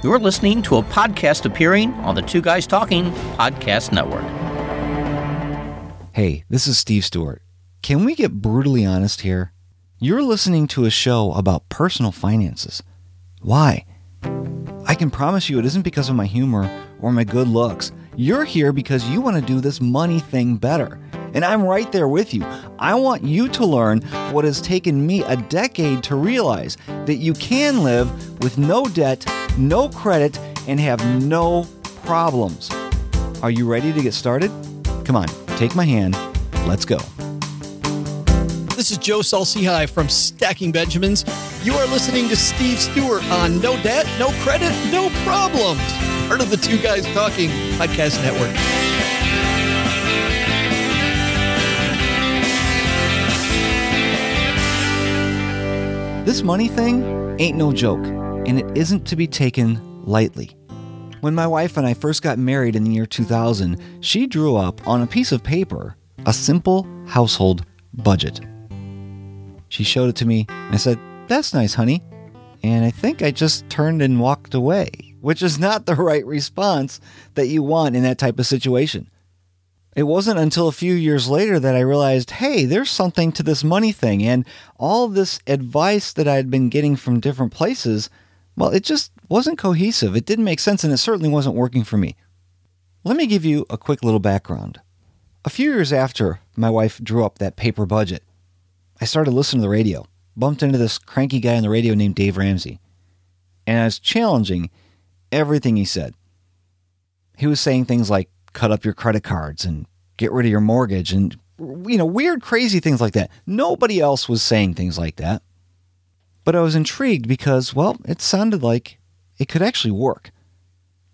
You're listening to a podcast appearing on the Two Guys Talking Podcast Network. Hey, this is Steve Stewart. Can we get brutally honest here? You're listening to a show about personal finances. Why? I can promise you it isn't because of my humor or my good looks. You're here because you want to do this money thing better. And I'm right there with you. I want you to learn what has taken me a decade to realize that you can live with no debt no credit, and have no problems. Are you ready to get started? Come on, take my hand. Let's go. This is Joe Salcihi from Stacking Benjamins. You are listening to Steve Stewart on No Debt, No Credit, No Problems, part of the Two Guys Talking Podcast Network. This money thing ain't no joke and it isn't to be taken lightly. When my wife and I first got married in the year 2000, she drew up on a piece of paper a simple household budget. She showed it to me and I said, "That's nice, honey." And I think I just turned and walked away, which is not the right response that you want in that type of situation. It wasn't until a few years later that I realized, hey, there's something to this money thing and all this advice that I had been getting from different places well, it just wasn't cohesive. It didn't make sense and it certainly wasn't working for me. Let me give you a quick little background. A few years after my wife drew up that paper budget, I started listening to the radio, bumped into this cranky guy on the radio named Dave Ramsey, and I was challenging everything he said. He was saying things like cut up your credit cards and get rid of your mortgage and you know, weird crazy things like that. Nobody else was saying things like that. But I was intrigued because, well, it sounded like it could actually work.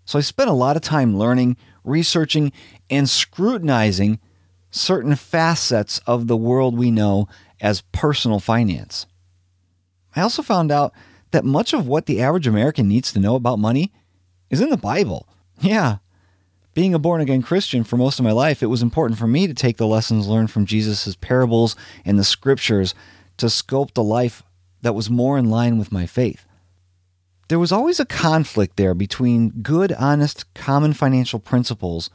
So I spent a lot of time learning, researching, and scrutinizing certain facets of the world we know as personal finance. I also found out that much of what the average American needs to know about money is in the Bible. Yeah. Being a born again Christian for most of my life, it was important for me to take the lessons learned from Jesus's parables and the scriptures to sculpt a life that was more in line with my faith. There was always a conflict there between good, honest, common financial principles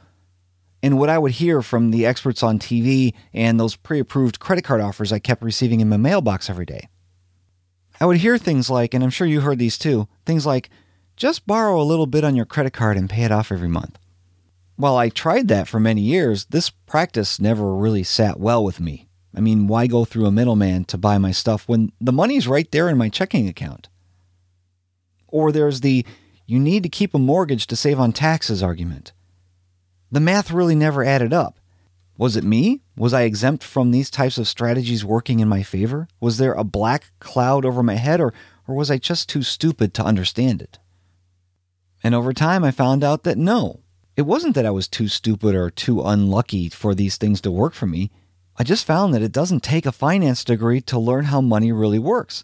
and what I would hear from the experts on TV and those pre-approved credit card offers I kept receiving in my mailbox every day. I would hear things like, and I'm sure you heard these too, things like, just borrow a little bit on your credit card and pay it off every month. While I tried that for many years, this practice never really sat well with me. I mean, why go through a middleman to buy my stuff when the money's right there in my checking account? Or there's the you need to keep a mortgage to save on taxes argument. The math really never added up. Was it me? Was I exempt from these types of strategies working in my favor? Was there a black cloud over my head or or was I just too stupid to understand it? And over time I found out that no. It wasn't that I was too stupid or too unlucky for these things to work for me. I just found that it doesn't take a finance degree to learn how money really works.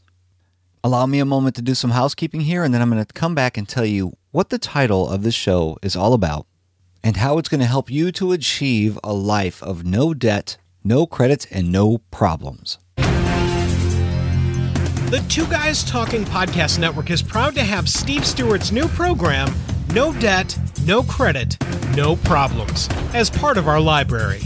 Allow me a moment to do some housekeeping here, and then I'm going to come back and tell you what the title of this show is all about and how it's going to help you to achieve a life of no debt, no credits, and no problems. The Two Guys Talking Podcast Network is proud to have Steve Stewart's new program, No Debt, No Credit, No Problems, as part of our library.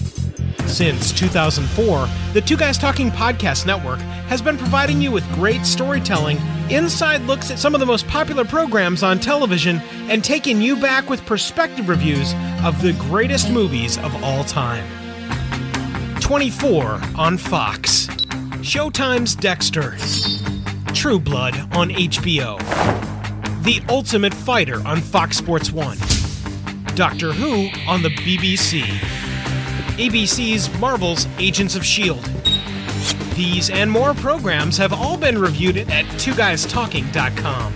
Since 2004, the Two Guys Talking Podcast Network has been providing you with great storytelling, inside looks at some of the most popular programs on television, and taking you back with perspective reviews of the greatest movies of all time. 24 on Fox, Showtime's Dexter, True Blood on HBO, The Ultimate Fighter on Fox Sports 1, Doctor Who on the BBC, ABC's Marvel's Agents of S.H.I.E.L.D. These and more programs have all been reviewed at twoguystalking.com.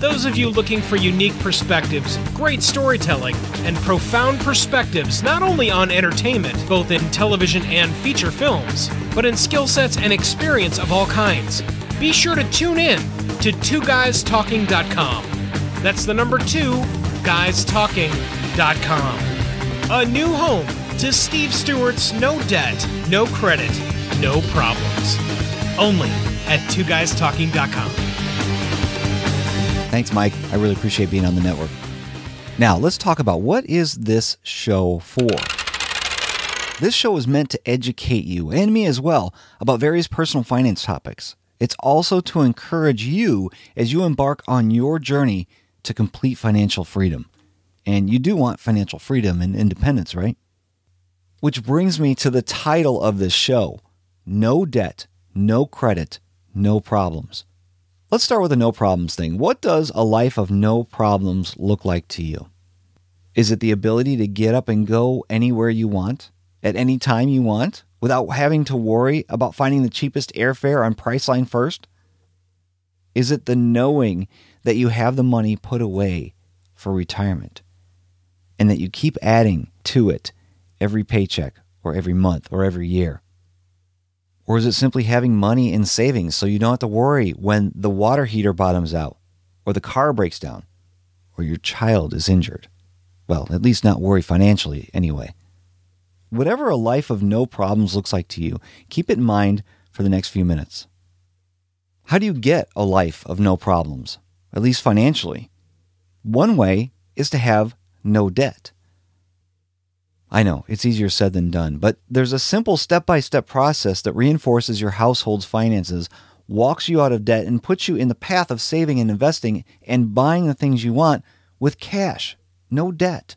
Those of you looking for unique perspectives, great storytelling, and profound perspectives not only on entertainment, both in television and feature films, but in skill sets and experience of all kinds, be sure to tune in to twoguystalking.com. That's the number two, guystalking.com. A new home to Steve Stewart's No Debt, No Credit, No Problems. Only at twoguystalking.com. Thanks, Mike. I really appreciate being on the network. Now, let's talk about what is this show for? This show is meant to educate you and me as well about various personal finance topics. It's also to encourage you as you embark on your journey to complete financial freedom. And you do want financial freedom and independence, right? Which brings me to the title of this show No Debt, No Credit, No Problems. Let's start with the no problems thing. What does a life of no problems look like to you? Is it the ability to get up and go anywhere you want, at any time you want, without having to worry about finding the cheapest airfare on Priceline first? Is it the knowing that you have the money put away for retirement and that you keep adding to it every paycheck or every month or every year? Or is it simply having money in savings so you don't have to worry when the water heater bottoms out or the car breaks down or your child is injured? Well, at least not worry financially anyway. Whatever a life of no problems looks like to you, keep it in mind for the next few minutes. How do you get a life of no problems, at least financially? One way is to have no debt. I know, it's easier said than done, but there's a simple step-by-step -step process that reinforces your household's finances, walks you out of debt, and puts you in the path of saving and investing and buying the things you want with cash, no debt.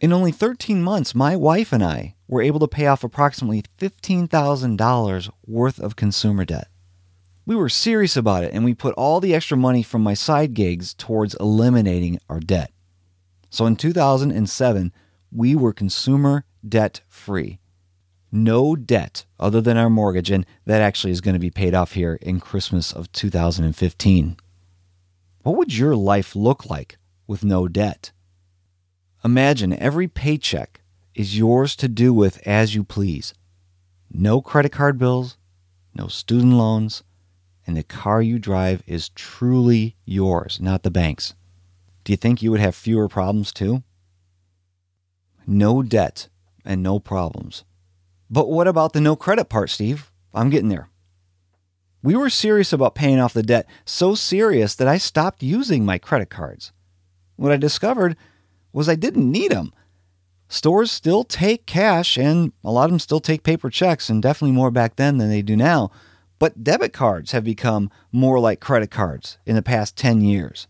In only 13 months, my wife and I were able to pay off approximately $15,000 worth of consumer debt. We were serious about it, and we put all the extra money from my side gigs towards eliminating our debt. So in 2007, we were consumer debt free. No debt other than our mortgage, and that actually is going to be paid off here in Christmas of 2015. What would your life look like with no debt? Imagine every paycheck is yours to do with as you please. No credit card bills, no student loans, and the car you drive is truly yours, not the bank's do you think you would have fewer problems too? No debt and no problems. But what about the no credit part, Steve? I'm getting there. We were serious about paying off the debt, so serious that I stopped using my credit cards. What I discovered was I didn't need them. Stores still take cash and a lot of them still take paper checks and definitely more back then than they do now, but debit cards have become more like credit cards in the past 10 years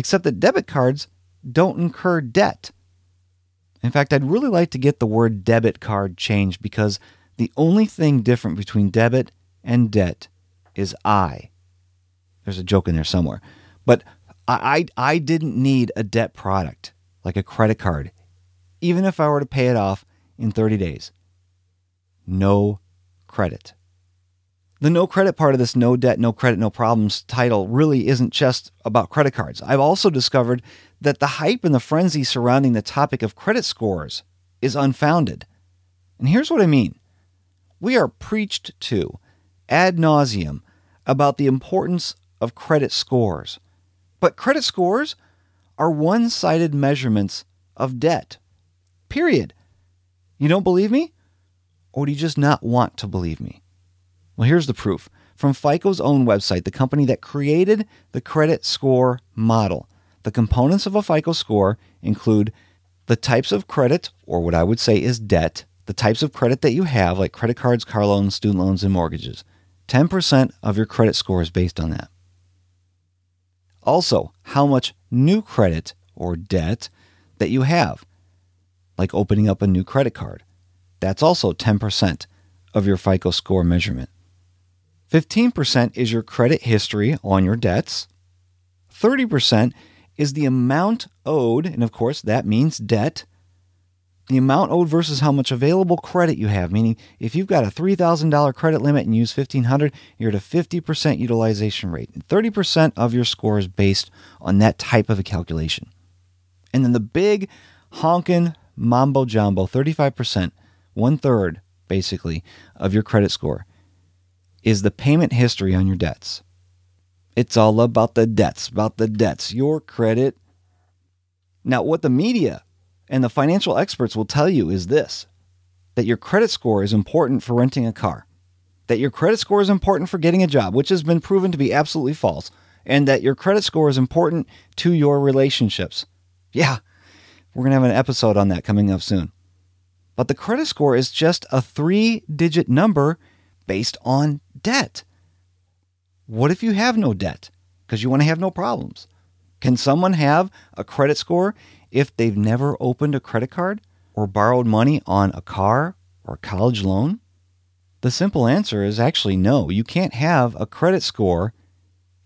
except that debit cards don't incur debt. In fact, I'd really like to get the word debit card changed because the only thing different between debit and debt is I. There's a joke in there somewhere. But I, I, I didn't need a debt product like a credit card, even if I were to pay it off in 30 days. No credit the no credit part of this no debt, no credit, no problems title really isn't just about credit cards. I've also discovered that the hype and the frenzy surrounding the topic of credit scores is unfounded. And here's what I mean. We are preached to ad nauseum about the importance of credit scores. But credit scores are one-sided measurements of debt. Period. You don't believe me? Or do you just not want to believe me? Well, here's the proof. From FICO's own website, the company that created the credit score model, the components of a FICO score include the types of credit, or what I would say is debt, the types of credit that you have, like credit cards, car loans, student loans, and mortgages. 10% of your credit score is based on that. Also, how much new credit or debt that you have, like opening up a new credit card. That's also 10% of your FICO score measurement. 15% is your credit history on your debts. 30% is the amount owed, and of course that means debt. The amount owed versus how much available credit you have, meaning if you've got a $3,000 credit limit and use 1500, you're at a 50% utilization rate. And 30% of your score is based on that type of a calculation. And then the big honkin mambo jumbo, 35%, one third basically of your credit score is the payment history on your debts. It's all about the debts, about the debts, your credit. Now, what the media and the financial experts will tell you is this that your credit score is important for renting a car, that your credit score is important for getting a job, which has been proven to be absolutely false, and that your credit score is important to your relationships. Yeah, we're going to have an episode on that coming up soon. But the credit score is just a three digit number based on debt. What if you have no debt because you want to have no problems? Can someone have a credit score if they've never opened a credit card or borrowed money on a car or college loan? The simple answer is actually no. You can't have a credit score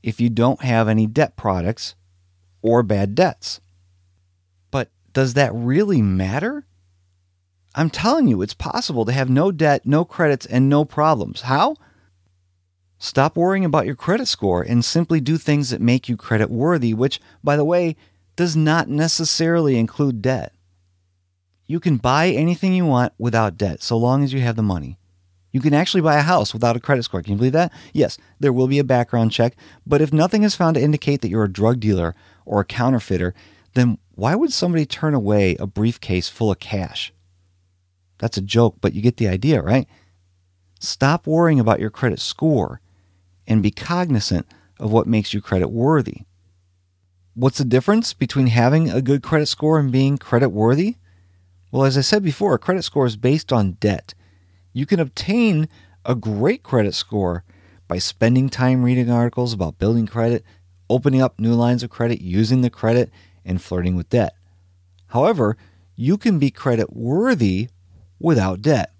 if you don't have any debt products or bad debts. But does that really matter? I'm telling you, it's possible to have no debt, no credits, and no problems. How? Stop worrying about your credit score and simply do things that make you credit worthy, which, by the way, does not necessarily include debt. You can buy anything you want without debt, so long as you have the money. You can actually buy a house without a credit score. Can you believe that? Yes, there will be a background check, but if nothing is found to indicate that you're a drug dealer or a counterfeiter, then why would somebody turn away a briefcase full of cash? That's a joke, but you get the idea, right? Stop worrying about your credit score and be cognizant of what makes you credit worthy. What's the difference between having a good credit score and being credit worthy? Well, as I said before, a credit score is based on debt. You can obtain a great credit score by spending time reading articles about building credit, opening up new lines of credit, using the credit, and flirting with debt. However, you can be credit worthy without debt.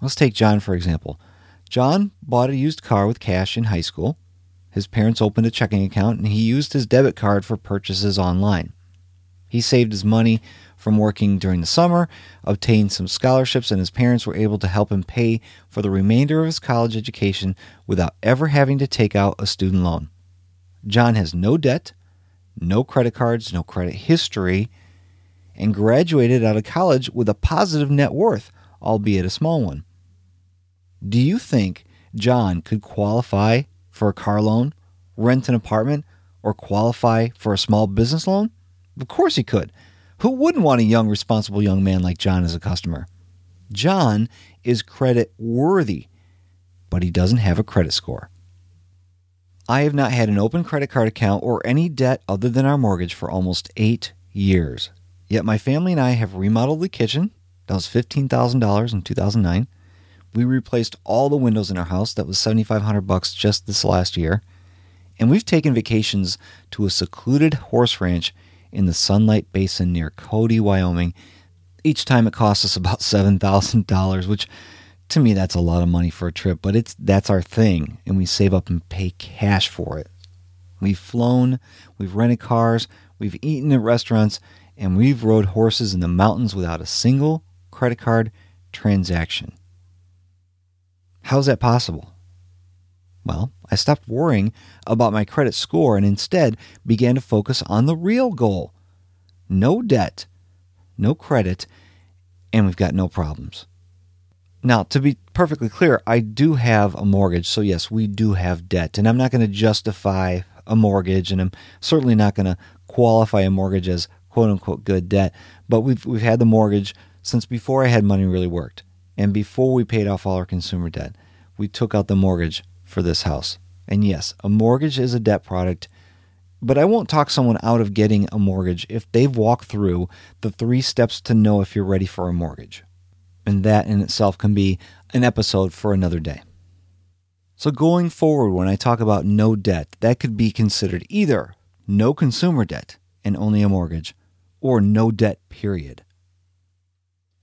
Let's take John for example. John bought a used car with cash in high school. His parents opened a checking account and he used his debit card for purchases online. He saved his money from working during the summer, obtained some scholarships, and his parents were able to help him pay for the remainder of his college education without ever having to take out a student loan. John has no debt, no credit cards, no credit history, and graduated out of college with a positive net worth, albeit a small one. Do you think John could qualify for a car loan, rent an apartment, or qualify for a small business loan? Of course he could. Who wouldn't want a young, responsible young man like John as a customer? John is credit worthy, but he doesn't have a credit score. I have not had an open credit card account or any debt other than our mortgage for almost eight years. Yet my family and I have remodeled the kitchen. That was $15,000 in 2009. We replaced all the windows in our house. That was 7500 bucks just this last year. And we've taken vacations to a secluded horse ranch in the Sunlight Basin near Cody, Wyoming. Each time it costs us about $7,000, which to me that's a lot of money for a trip, but it's that's our thing and we save up and pay cash for it. We've flown, we've rented cars, we've eaten at restaurants and we've rode horses in the mountains without a single credit card transaction. How's that possible? Well, I stopped worrying about my credit score and instead began to focus on the real goal. No debt, no credit, and we've got no problems. Now, to be perfectly clear, I do have a mortgage, so yes, we do have debt, and I'm not going to justify a mortgage, and I'm certainly not going to qualify a mortgage as quote unquote good debt, but we've we've had the mortgage since before I had money really worked. And before we paid off all our consumer debt, we took out the mortgage for this house. And yes, a mortgage is a debt product, but I won't talk someone out of getting a mortgage if they've walked through the three steps to know if you're ready for a mortgage. And that in itself can be an episode for another day. So going forward when I talk about no debt, that could be considered either no consumer debt and only a mortgage or no debt period.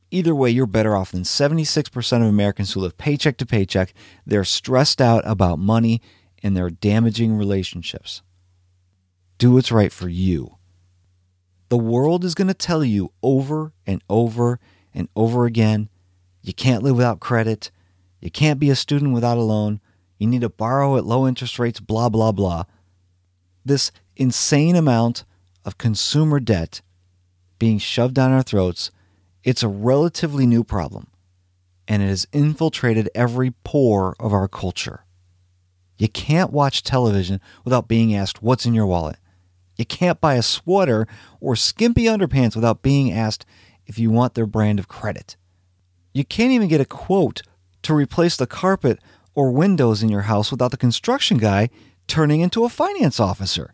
Either way, you're better off than 76% of Americans who live paycheck to paycheck. They're stressed out about money and they're damaging relationships. Do what's right for you. The world is going to tell you over and over and over again you can't live without credit, you can't be a student without a loan, you need to borrow at low interest rates, blah, blah, blah. This insane amount of consumer debt being shoved down our throats, it's a relatively new problem, and it has infiltrated every pore of our culture. You can't watch television without being asked what's in your wallet. You can't buy a sweater or skimpy underpants without being asked if you want their brand of credit. You can't even get a quote to replace the carpet or windows in your house without the construction guy turning into a finance officer.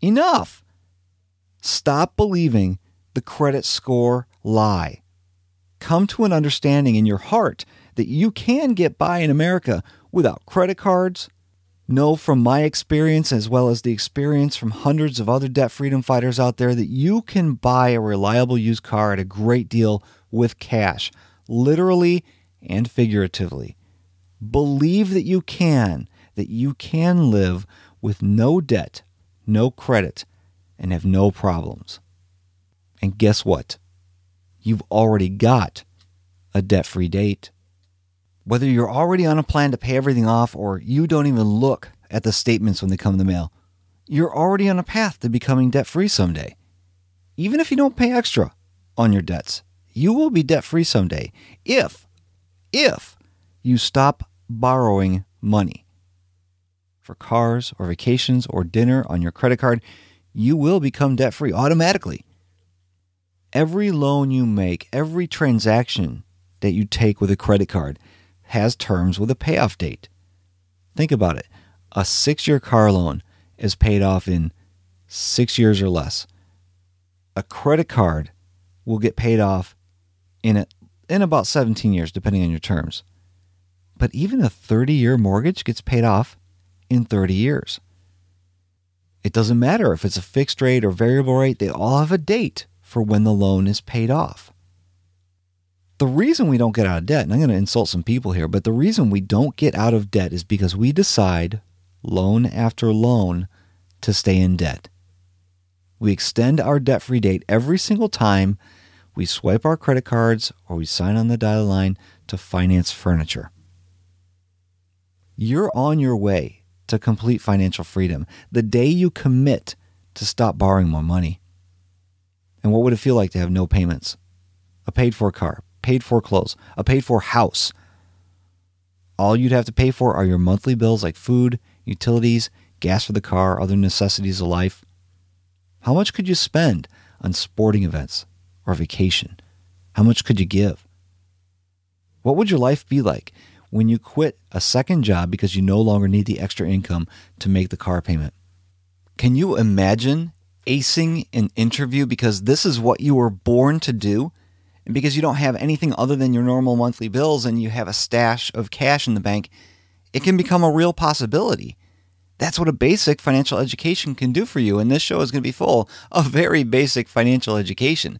Enough. Stop believing the credit score lie. Come to an understanding in your heart that you can get by in America without credit cards. Know from my experience as well as the experience from hundreds of other debt freedom fighters out there that you can buy a reliable used car at a great deal with cash, literally and figuratively. Believe that you can, that you can live with no debt, no credit, and have no problems. And guess what? You've already got a debt free date. Whether you're already on a plan to pay everything off or you don't even look at the statements when they come in the mail, you're already on a path to becoming debt free someday. Even if you don't pay extra on your debts, you will be debt free someday if, if you stop borrowing money. For cars or vacations or dinner on your credit card, you will become debt free automatically every loan you make, every transaction that you take with a credit card has terms with a payoff date. Think about it. A 6-year car loan is paid off in 6 years or less. A credit card will get paid off in a, in about 17 years depending on your terms. But even a 30-year mortgage gets paid off in 30 years. It doesn't matter if it's a fixed rate or variable rate, they all have a date for when the loan is paid off. The reason we don't get out of debt, and I'm going to insult some people here, but the reason we don't get out of debt is because we decide loan after loan to stay in debt. We extend our debt-free date every single time we swipe our credit cards or we sign on the dotted line to finance furniture. You're on your way to complete financial freedom the day you commit to stop borrowing more money. And what would it feel like to have no payments? A paid for car, paid for clothes, a paid for house. All you'd have to pay for are your monthly bills like food, utilities, gas for the car, other necessities of life. How much could you spend on sporting events or vacation? How much could you give? What would your life be like when you quit a second job because you no longer need the extra income to make the car payment? Can you imagine acing an interview because this is what you were born to do and because you don't have anything other than your normal monthly bills and you have a stash of cash in the bank, it can become a real possibility. That's what a basic financial education can do for you, and this show is going to be full of very basic financial education.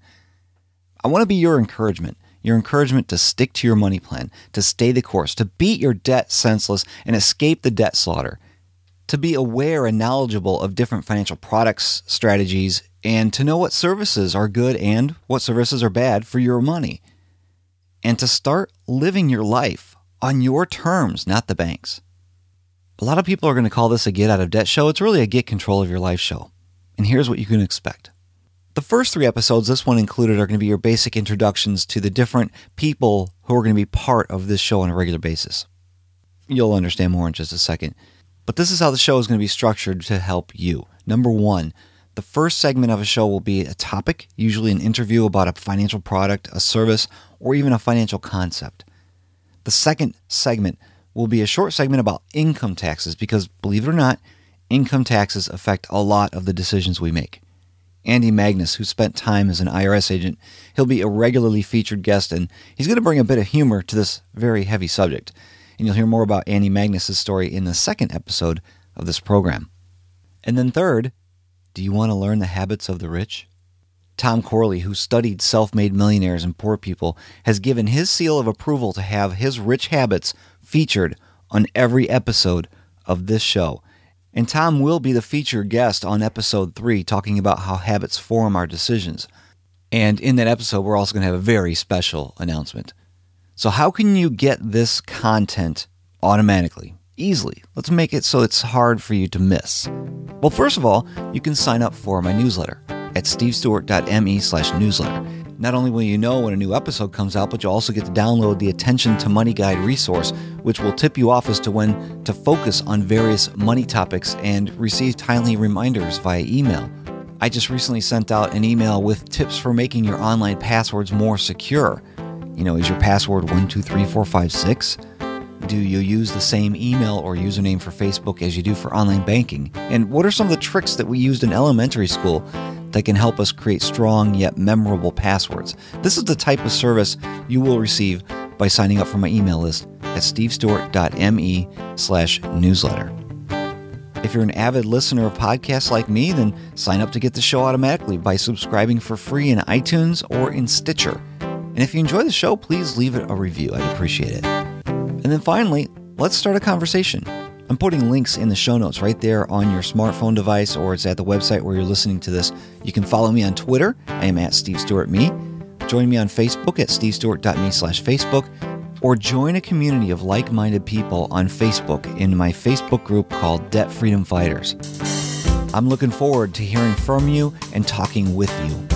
I want to be your encouragement, your encouragement to stick to your money plan, to stay the course, to beat your debt senseless and escape the debt slaughter to be aware and knowledgeable of different financial products, strategies, and to know what services are good and what services are bad for your money. And to start living your life on your terms, not the bank's. A lot of people are going to call this a get out of debt show. It's really a get control of your life show. And here's what you can expect. The first three episodes, this one included, are going to be your basic introductions to the different people who are going to be part of this show on a regular basis. You'll understand more in just a second. But this is how the show is going to be structured to help you. Number 1, the first segment of a show will be a topic, usually an interview about a financial product, a service, or even a financial concept. The second segment will be a short segment about income taxes because, believe it or not, income taxes affect a lot of the decisions we make. Andy Magnus, who spent time as an IRS agent, he'll be a regularly featured guest and he's going to bring a bit of humor to this very heavy subject and you'll hear more about Annie Magnus's story in the second episode of this program. And then third, do you want to learn the habits of the rich? Tom Corley, who studied self-made millionaires and poor people, has given his seal of approval to have his rich habits featured on every episode of this show. And Tom will be the featured guest on episode 3 talking about how habits form our decisions. And in that episode, we're also going to have a very special announcement. So how can you get this content automatically? Easily. Let's make it so it's hard for you to miss. Well, first of all, you can sign up for my newsletter at stevestewart.me/newsletter. Not only will you know when a new episode comes out, but you'll also get to download the Attention to Money Guide resource, which will tip you off as to when to focus on various money topics and receive timely reminders via email. I just recently sent out an email with tips for making your online passwords more secure. You know, is your password 123456? Do you use the same email or username for Facebook as you do for online banking? And what are some of the tricks that we used in elementary school that can help us create strong yet memorable passwords? This is the type of service you will receive by signing up for my email list at stevestewart.me slash newsletter. If you're an avid listener of podcasts like me, then sign up to get the show automatically by subscribing for free in iTunes or in Stitcher. And if you enjoy the show, please leave it a review. I'd appreciate it. And then finally, let's start a conversation. I'm putting links in the show notes right there on your smartphone device or it's at the website where you're listening to this. You can follow me on Twitter. I am at Steve Stewart Me. Join me on Facebook at stevestewart.me slash Facebook or join a community of like-minded people on Facebook in my Facebook group called Debt Freedom Fighters. I'm looking forward to hearing from you and talking with you.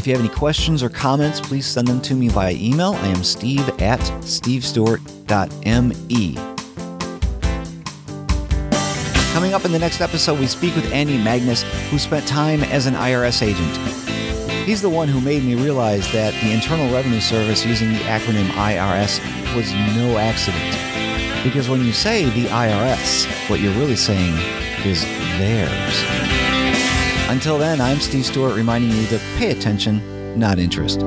If you have any questions or comments, please send them to me via email. I am steve at stevestewart.me. Coming up in the next episode, we speak with Andy Magnus, who spent time as an IRS agent. He's the one who made me realize that the Internal Revenue Service using the acronym IRS was no accident. Because when you say the IRS, what you're really saying is theirs. Until then, I'm Steve Stewart reminding you to pay attention, not interest.